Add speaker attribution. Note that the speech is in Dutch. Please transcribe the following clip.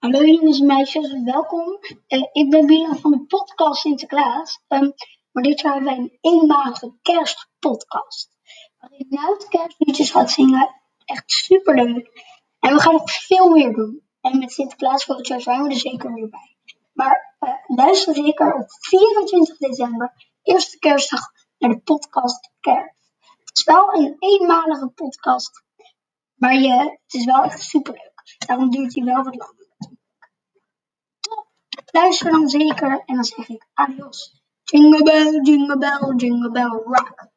Speaker 1: Hallo jongens en meisjes, welkom. Uh, ik ben Milan van de podcast Sinterklaas. Um, maar dit jaar hebben wij een eenmalige kerstpodcast. Waarin nou de kerstliedjes ga zingen. Echt super leuk. En we gaan nog veel meer doen. En met Sinterklaas volgend jaar zijn we er zeker weer bij. Maar uh, luister zeker op 24 december, eerste kerstdag, naar de podcast Kerst. Het is wel een eenmalige podcast. Maar je, het is wel echt super leuk. Daarom duurt hij wel wat langer. Luister dan zeker en dan zeg ik adios. Jingle bell, jingle bell, jingle bell rock.